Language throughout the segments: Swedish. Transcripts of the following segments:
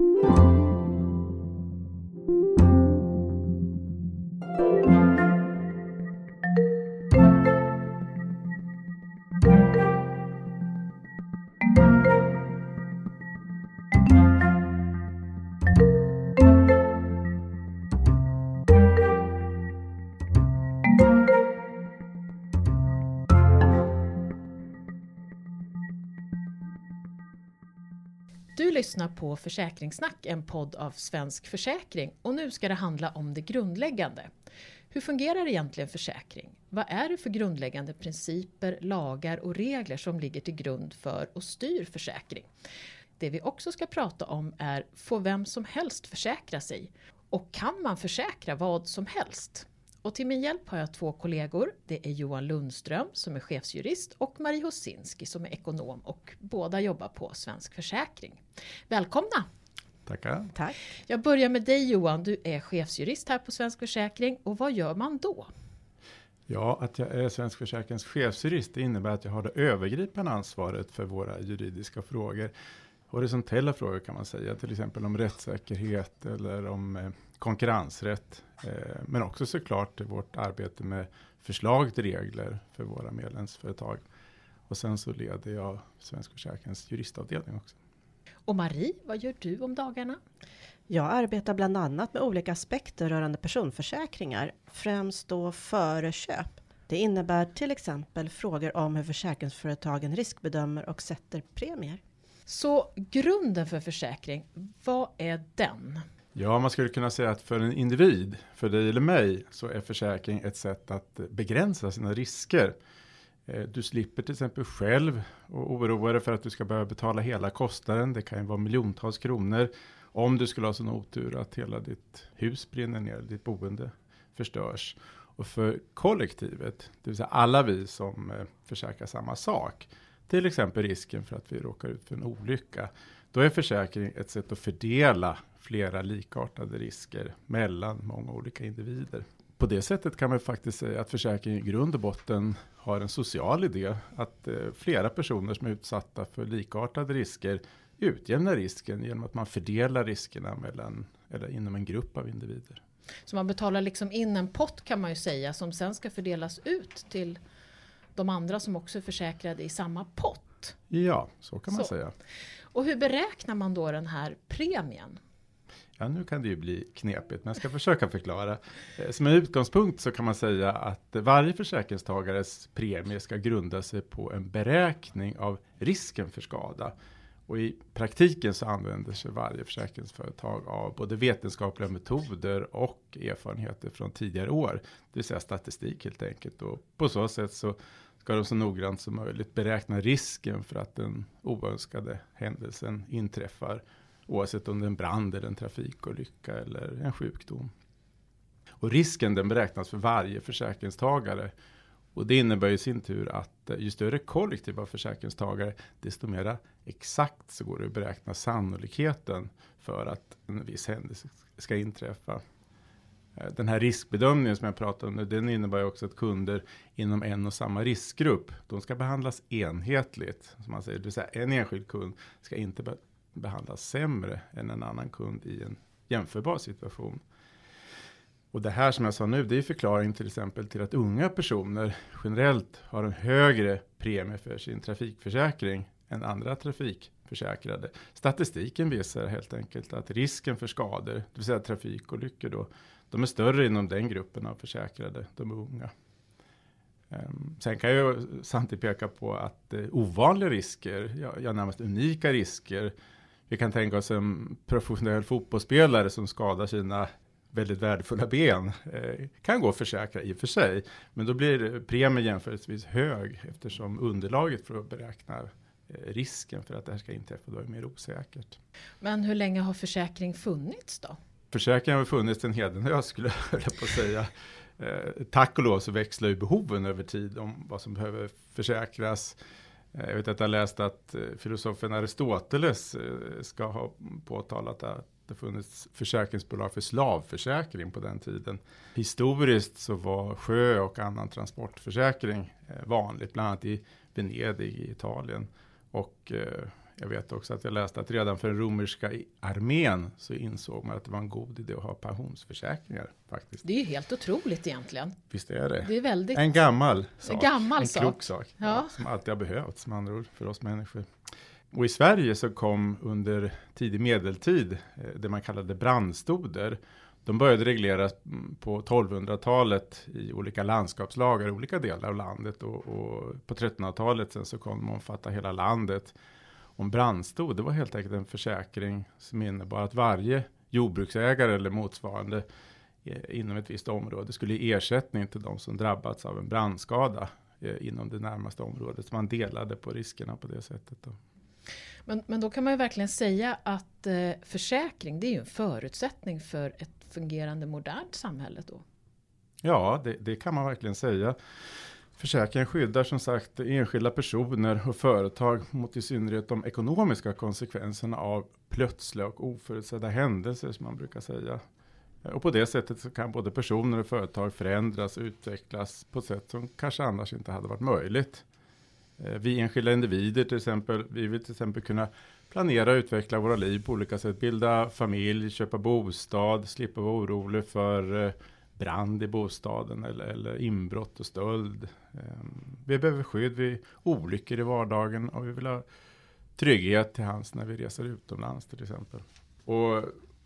Du lyssnar på Försäkringssnack, en podd av Svensk Försäkring och nu ska det handla om det grundläggande. Hur fungerar egentligen försäkring? Vad är det för grundläggande principer, lagar och regler som ligger till grund för och styr försäkring? Det vi också ska prata om är, får vem som helst försäkra sig? Och kan man försäkra vad som helst? Och till min hjälp har jag två kollegor. Det är Johan Lundström som är chefsjurist och Marie Hosinski som är ekonom och båda jobbar på Svensk Försäkring. Välkomna! Tackar. Tack. Jag börjar med dig Johan, du är chefsjurist här på Svensk Försäkring och vad gör man då? Ja, att jag är Svensk Försäkrings chefsjurist det innebär att jag har det övergripande ansvaret för våra juridiska frågor. Horisontella frågor kan man säga, till exempel om rättssäkerhet eller om eh, konkurrensrätt. Eh, men också såklart vårt arbete med förslag till regler för våra medlemsföretag. Och sen så leder jag Svensk Försäkrings juristavdelning också. Och Marie, vad gör du om dagarna? Jag arbetar bland annat med olika aspekter rörande personförsäkringar, främst då före köp. Det innebär till exempel frågor om hur försäkringsföretagen riskbedömer och sätter premier. Så grunden för försäkring, vad är den? Ja, man skulle kunna säga att för en individ, för dig eller mig, så är försäkring ett sätt att begränsa sina risker. Eh, du slipper till exempel själv och oroa dig för att du ska behöva betala hela kostnaden. Det kan ju vara miljontals kronor. Om du skulle ha sån otur att hela ditt hus brinner ner, ditt boende förstörs. Och för kollektivet, det vill säga alla vi som eh, försäkrar samma sak, till exempel risken för att vi råkar ut för en olycka, då är försäkring ett sätt att fördela flera likartade risker mellan många olika individer. På det sättet kan man faktiskt säga att försäkring i grund och botten har en social idé. Att eh, flera personer som är utsatta för likartade risker utjämnar risken genom att man fördelar riskerna mellan, eller inom en grupp av individer. Så man betalar liksom in en pott kan man ju säga som sen ska fördelas ut till de andra som också är försäkrade i samma pott. Ja, så kan man Så. säga. Och hur beräknar man då den här premien? Ja, nu kan det ju bli knepigt, men jag ska försöka förklara. Eh, Som en utgångspunkt så kan man säga att varje försäkringstagares premie ska grunda sig på en beräkning av risken för skada. Och i praktiken så använder sig varje försäkringsföretag av både vetenskapliga metoder och erfarenheter från tidigare år. Det vill säga statistik helt enkelt. Och på så sätt så ska de så noggrant som möjligt beräkna risken för att den oönskade händelsen inträffar. Oavsett om det är en brand eller en trafikolycka eller en sjukdom. Och risken den beräknas för varje försäkringstagare. Och det innebär i sin tur att eh, ju större kollektiv av försäkringstagare, desto mera exakt så går det att beräkna sannolikheten för att en viss händelse ska inträffa. Eh, den här riskbedömningen som jag pratade om nu, den innebär ju också att kunder inom en och samma riskgrupp, de ska behandlas enhetligt. Som man säger, det vill säga en enskild kund ska inte be behandlas sämre än en annan kund i en jämförbar situation. Och det här som jag sa nu, det är förklaring till exempel till att unga personer generellt har en högre premie för sin trafikförsäkring än andra trafikförsäkrade. Statistiken visar helt enkelt att risken för skador, det vill säga trafikolyckor då, de är större inom den gruppen av försäkrade, de unga. Ehm, sen kan jag samtidigt peka på att eh, ovanliga risker, ja, närmast unika risker, vi kan tänka oss en professionell fotbollsspelare som skadar sina väldigt värdefulla ben, eh, kan gå att försäkra i och för sig, men då blir premien jämförelsevis hög eftersom underlaget för att beräkna eh, risken för att det här ska inträffa då är mer osäkert. Men hur länge har försäkring funnits då? Försäkringen har funnits en hedenhös skulle jag på att säga. Eh, tack och lov så växlar ju behoven över tid om vad som behöver försäkras. Eh, jag vet att jag läst att eh, filosofen Aristoteles eh, ska ha påtalat att det funnits försäkringsbolag för slavförsäkring på den tiden. Historiskt så var sjö och annan transportförsäkring eh, vanligt, bland annat i Venedig i Italien. Och eh, jag vet också att jag läste att redan för den romerska armén så insåg man att det var en god idé att ha pensionsförsäkringar. Faktiskt. Det är ju helt otroligt egentligen. Visst är det. Det är väldigt... En gammal sak. gammal en sak. klok sak. Ja. Ja. som alltid har behövts med andra ord för oss människor. Och i Sverige så kom under tidig medeltid eh, det man kallade brandstoder. De började regleras mm, på 1200-talet i olika landskapslagar i olika delar av landet och, och på 1300-talet sen så kom de omfatta hela landet. Om brandstod, det var helt enkelt en försäkring som innebar att varje jordbruksägare eller motsvarande inom ett visst område skulle ge ersättning till de som drabbats av en brandskada eh, inom det närmaste området. Så man delade på riskerna på det sättet. Då. Men, men då kan man ju verkligen säga att eh, försäkring det är ju en förutsättning för ett fungerande modernt samhälle då. Ja, det, det kan man verkligen säga. Försäkringen skyddar som sagt enskilda personer och företag mot i synnerhet de ekonomiska konsekvenserna av plötsliga och oförutsedda händelser som man brukar säga. Och på det sättet så kan både personer och företag förändras och utvecklas på ett sätt som kanske annars inte hade varit möjligt. Eh, vi enskilda individer till exempel, vi vill till exempel kunna planera och utveckla våra liv på olika sätt. Bilda familj, köpa bostad, slippa vara orolig för eh, brand i bostaden eller, eller inbrott och stöld. Ehm, vi behöver skydd vid olyckor i vardagen och vi vill ha trygghet till hands när vi reser utomlands till exempel. Och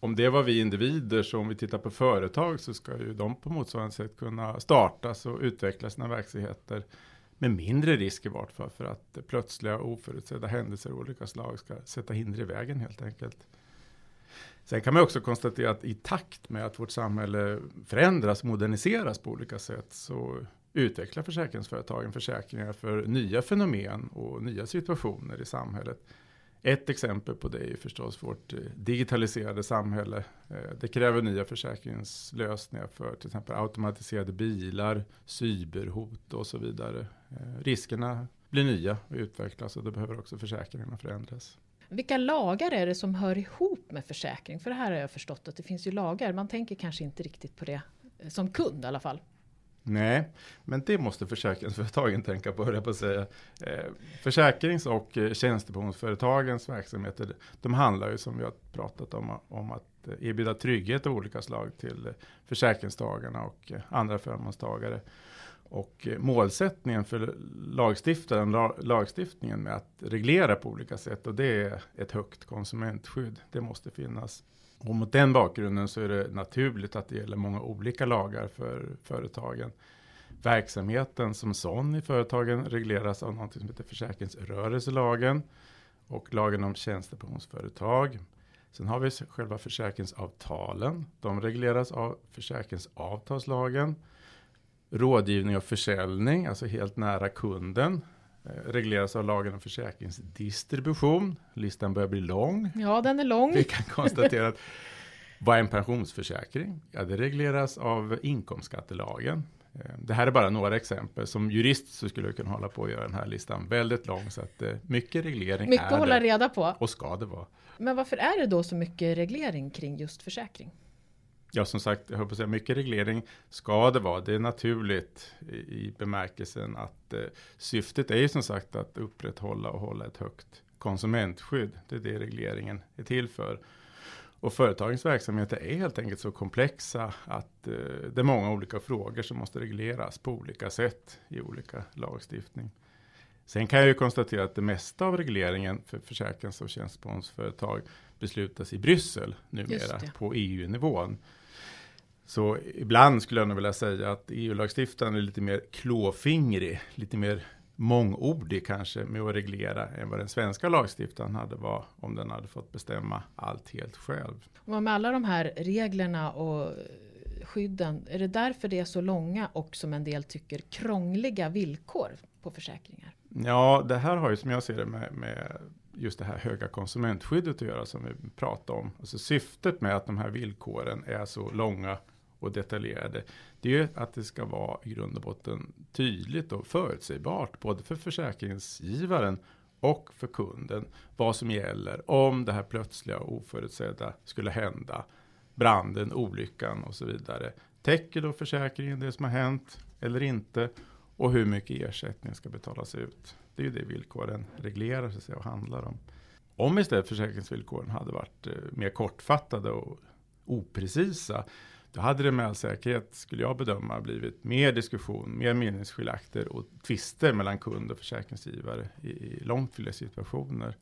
om det var vi individer, så om vi tittar på företag så ska ju de på motsvarande sätt kunna startas och utveckla sina verksamheter med mindre risk i vart fall för att plötsliga oförutsedda händelser av olika slag ska sätta hinder i vägen helt enkelt. Sen kan man också konstatera att i takt med att vårt samhälle förändras, moderniseras på olika sätt så utvecklar försäkringsföretagen försäkringar för nya fenomen och nya situationer i samhället. Ett exempel på det är förstås vårt eh, digitaliserade samhälle. Eh, det kräver nya försäkringslösningar för till exempel automatiserade bilar, cyberhot och så vidare. Eh, riskerna blir nya och utvecklas och då behöver också försäkringarna förändras. Vilka lagar är det som hör ihop med försäkring? För det här har jag förstått att det finns ju lagar. Man tänker kanske inte riktigt på det eh, som kund i alla fall. Nej, men det måste försäkringsföretagen tänka på, höll jag på att säga. Eh, försäkrings och eh, tjänstepensionsföretagens verksamheter, de handlar ju som vi har pratat om, om att erbjuda trygghet av olika slag till försäkringstagarna och andra förmånstagare. Och eh, målsättningen för lagstiftaren, lagstiftningen med att reglera på olika sätt och det är ett högt konsumentskydd. Det måste finnas. Och mot den bakgrunden så är det naturligt att det gäller många olika lagar för företagen. Verksamheten som sån i företagen regleras av något som heter försäkringsrörelselagen och lagen om tjänstepensionsföretag. Sen har vi själva försäkringsavtalen. De regleras av försäkringsavtalslagen. Rådgivning och försäljning, alltså helt nära kunden, eh, regleras av lagen om försäkringsdistribution. Listan börjar bli lång. Ja, den är lång. Vi kan konstatera att vad är en pensionsförsäkring? Ja, det regleras av inkomstskattelagen. Eh, Det här är bara några exempel. Som jurist så skulle jag kunna hålla på att göra den här listan väldigt lång. Så att eh, mycket reglering Mycket är att hålla det. reda på. Och ska det vara. Men varför är det då så mycket reglering kring just försäkring? Ja, som sagt, jag höll på att säga, mycket reglering ska det vara. Det är naturligt i, i bemärkelsen att eh, syftet är ju som sagt att upprätthålla och hålla ett högt konsumentskydd. Det är det regleringen är till för. Och företagens verksamheter är helt enkelt så komplexa att eh, det är många olika frågor som måste regleras på olika sätt i olika lagstiftning. Sen kan jag ju konstatera att det mesta av regleringen för försäkrings och tjänstepensionsföretag beslutas i Bryssel numera på EU-nivån. Så ibland skulle jag nog vilja säga att EU-lagstiftaren är lite mer klåfingrig, lite mer mångordig kanske med att reglera än vad den svenska lagstiftaren hade var om den hade fått bestämma allt helt själv. Och med alla de här reglerna och skydden, är det därför det är så långa och som en del tycker krångliga villkor på försäkringar? Ja, det här har ju som jag ser det med, med just det här höga konsumentskyddet att göra som vi pratade om. Alltså syftet med att de här villkoren är så långa och detaljerade. Det är ju att det ska vara i grund och botten tydligt och förutsägbart både för försäkringsgivaren och för kunden vad som gäller om det här plötsliga och oförutsedda skulle hända. Branden, olyckan och så vidare. Täcker då försäkringen det som har hänt eller inte? Och hur mycket ersättning ska betalas ut? Det är ju det villkoren reglerar så att säga, och handlar om. Om istället försäkringsvillkoren hade varit eh, mer kortfattade och oprecisa, då hade det med all säkerhet, skulle jag bedöma, blivit mer diskussion, mer meningsskiljakter och tvister mellan kund och försäkringsgivare i, i långt fler situationer.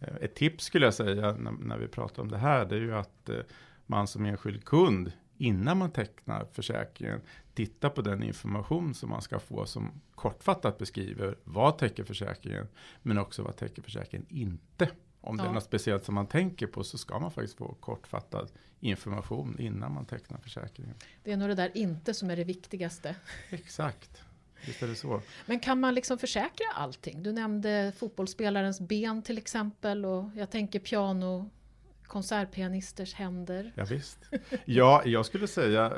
Eh, ett tips skulle jag säga när, när, vi pratar om det här, det är ju att eh, man som enskild kund innan man tecknar försäkringen tittar på den information som man ska få som kortfattat beskriver vad täcker försäkringen, men också vad täcker försäkringen inte. Om ja. det är något speciellt som man tänker på så ska man faktiskt få kortfattad information innan man tecknar försäkringen. Det är nog det där inte som är det viktigaste. Exakt. Visst är det så. Men kan man liksom försäkra allting? Du nämnde fotbollsspelarens ben till exempel och jag tänker piano konsertpianisters händer. Ja, visst. Ja, jag skulle säga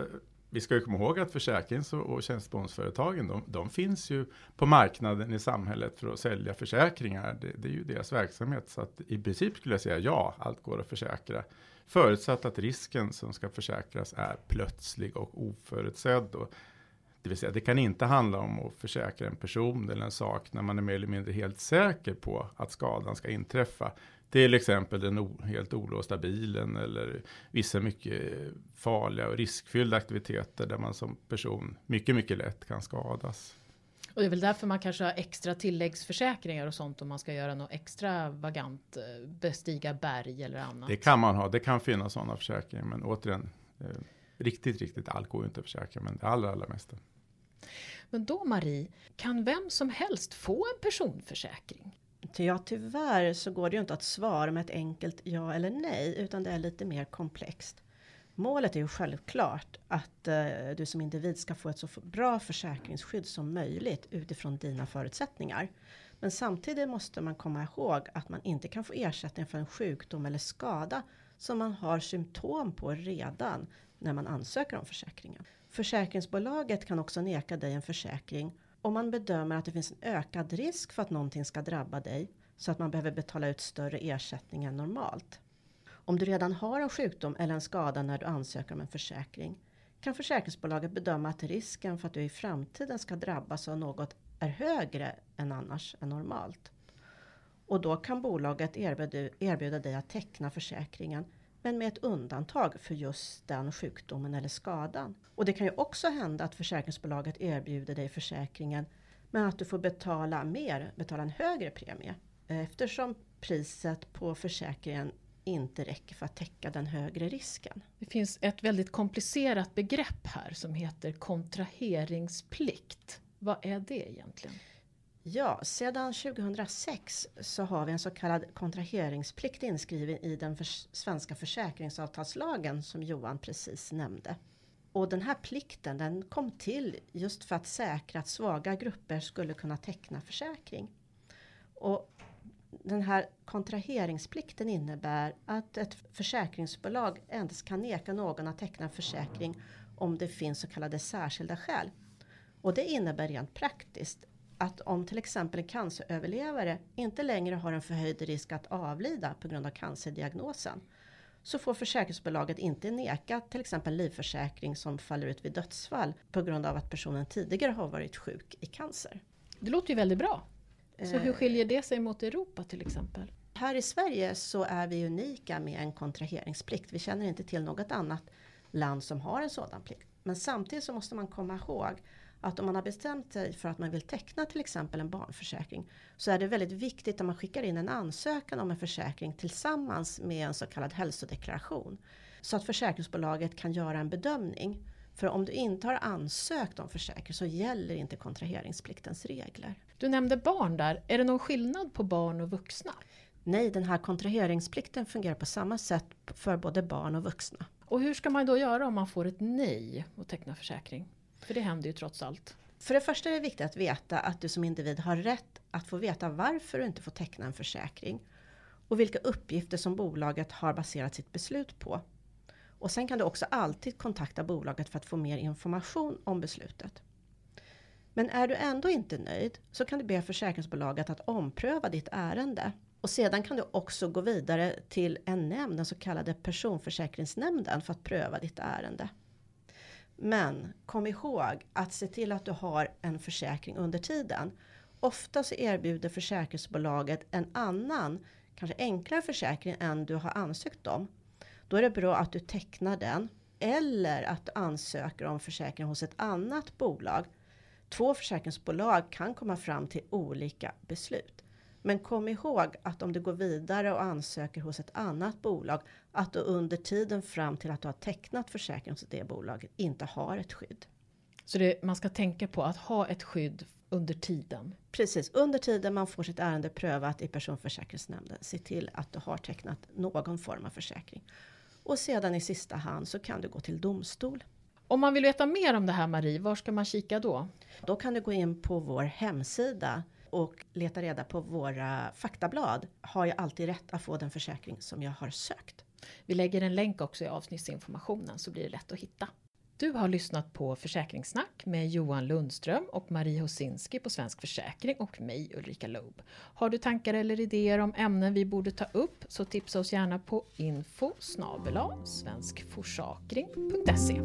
vi ska ju komma ihåg att försäkrings och tjänstebostadsföretagen, de, de, finns ju på marknaden i samhället för att sälja försäkringar. Det, det, är ju deras verksamhet. Så att i princip skulle jag säga ja, allt går att försäkra. Förutsatt att risken som ska försäkras är plötslig och oförutsedd. Och, det vill säga, det kan inte handla om att försäkra en person eller en sak när man är mer eller mindre helt säker på att skadan ska inträffa. Till exempel den helt olåsta bilen eller vissa mycket farliga och riskfyllda aktiviteter där man som person mycket, mycket lätt kan skadas. Och det är väl därför man kanske har extra tilläggsförsäkringar och sånt om man ska göra något extravagant, eh, bestiga berg eller annat. Det kan man ha, det kan finnas sådana försäkringar, men återigen, eh, riktigt, riktigt allt går inte att försäkra, men det allra, allra mesta. Men då Marie, kan vem som helst få en personförsäkring? Ja, tyvärr så går det ju inte att svara med ett enkelt ja eller nej, utan det är lite mer komplext. Målet är ju självklart att eh, du som individ ska få ett så bra försäkringsskydd som möjligt utifrån dina förutsättningar. Men samtidigt måste man komma ihåg att man inte kan få ersättning för en sjukdom eller skada som man har symptom på redan när man ansöker om försäkringen. Försäkringsbolaget kan också neka dig en försäkring om man bedömer att det finns en ökad risk för att någonting ska drabba dig så att man behöver betala ut större ersättning än normalt. Om du redan har en sjukdom eller en skada när du ansöker om en försäkring kan försäkringsbolaget bedöma att risken för att du i framtiden ska drabbas av något är högre än annars än normalt. Och då kan bolaget erbjuda, erbjuda dig att teckna försäkringen men med ett undantag för just den sjukdomen eller skadan. Och det kan ju också hända att försäkringsbolaget erbjuder dig försäkringen men att du får betala mer, betala en högre premie eh, eftersom priset på försäkringen inte räcker för att täcka den högre risken. Det finns ett väldigt komplicerat begrepp här som heter kontraheringsplikt. Vad är det egentligen? Ja, sedan 2006 så har vi en så kallad kontraheringsplikt inskriven i den för svenska försäkringsavtalslagen som Johan precis nämnde. Och den här plikten den kom till just för att säkra att svaga grupper skulle kunna teckna försäkring. Och den här kontraheringsplikten innebär att ett försäkringsbolag endast kan neka någon att teckna försäkring om det finns så kallade särskilda skäl. Och det innebär rent praktiskt att om till exempel en canceröverlevare inte längre har en förhöjd risk att avlida på grund av cancerdiagnosen så får försäkringsbolaget inte neka till exempel livförsäkring som faller ut vid dödsfall på grund av att personen tidigare har varit sjuk i cancer. Det låter ju väldigt bra. Så hur skiljer det sig mot Europa till exempel? Här i Sverige så är vi unika med en kontraheringsplikt. Vi känner inte till något annat land som har en sådan plikt. Men samtidigt så måste man komma ihåg att om man har bestämt sig för att man vill teckna till exempel en barnförsäkring så är det väldigt viktigt att man skickar in en ansökan om en försäkring tillsammans med en så kallad hälsodeklaration. Så att försäkringsbolaget kan göra en bedömning. För om du inte har ansökt om försäkring så gäller inte kontraheringspliktens regler. Du nämnde barn där. Är det någon skillnad på barn och vuxna? Nej, den här kontraheringsplikten fungerar på samma sätt för både barn och vuxna. Och hur ska man då göra om man får ett nej att teckna försäkring? För det händer ju trots allt. För det första är det viktigt att veta att du som individ har rätt att få veta varför du inte får teckna en försäkring. Och vilka uppgifter som bolaget har baserat sitt beslut på. Och sen kan du också alltid kontakta bolaget för att få mer information om beslutet. Men är du ändå inte nöjd så kan du be försäkringsbolaget att ompröva ditt ärende. Och sedan kan du också gå vidare till en nämnd, den så kallade personförsäkringsnämnden för att pröva ditt ärende. Men kom ihåg att se till att du har en försäkring under tiden. Ofta så erbjuder försäkringsbolaget en annan kanske enklare försäkring än du har ansökt om. Då är det bra att du tecknar den eller att du ansöker om försäkring hos ett annat bolag. Två försäkringsbolag kan komma fram till olika beslut. Men kom ihåg att om du går vidare och ansöker hos ett annat bolag, att du under tiden fram till att du har tecknat försäkring hos det bolaget inte har ett skydd. Så det, man ska tänka på att ha ett skydd under tiden? Precis, under tiden man får sitt ärende prövat i personförsäkringsnämnden. Se till att du har tecknat någon form av försäkring. Och sedan i sista hand så kan du gå till domstol. Om man vill veta mer om det här Marie, var ska man kika då? Då kan du gå in på vår hemsida och leta reda på våra faktablad. Har jag alltid rätt att få den försäkring som jag har sökt? Vi lägger en länk också i avsnittsinformationen så blir det lätt att hitta. Du har lyssnat på Försäkringssnack med Johan Lundström och Marie Hosinski på Svensk Försäkring och mig Ulrika Loob. Har du tankar eller idéer om ämnen vi borde ta upp så tipsa oss gärna på info svenskforsakring.se.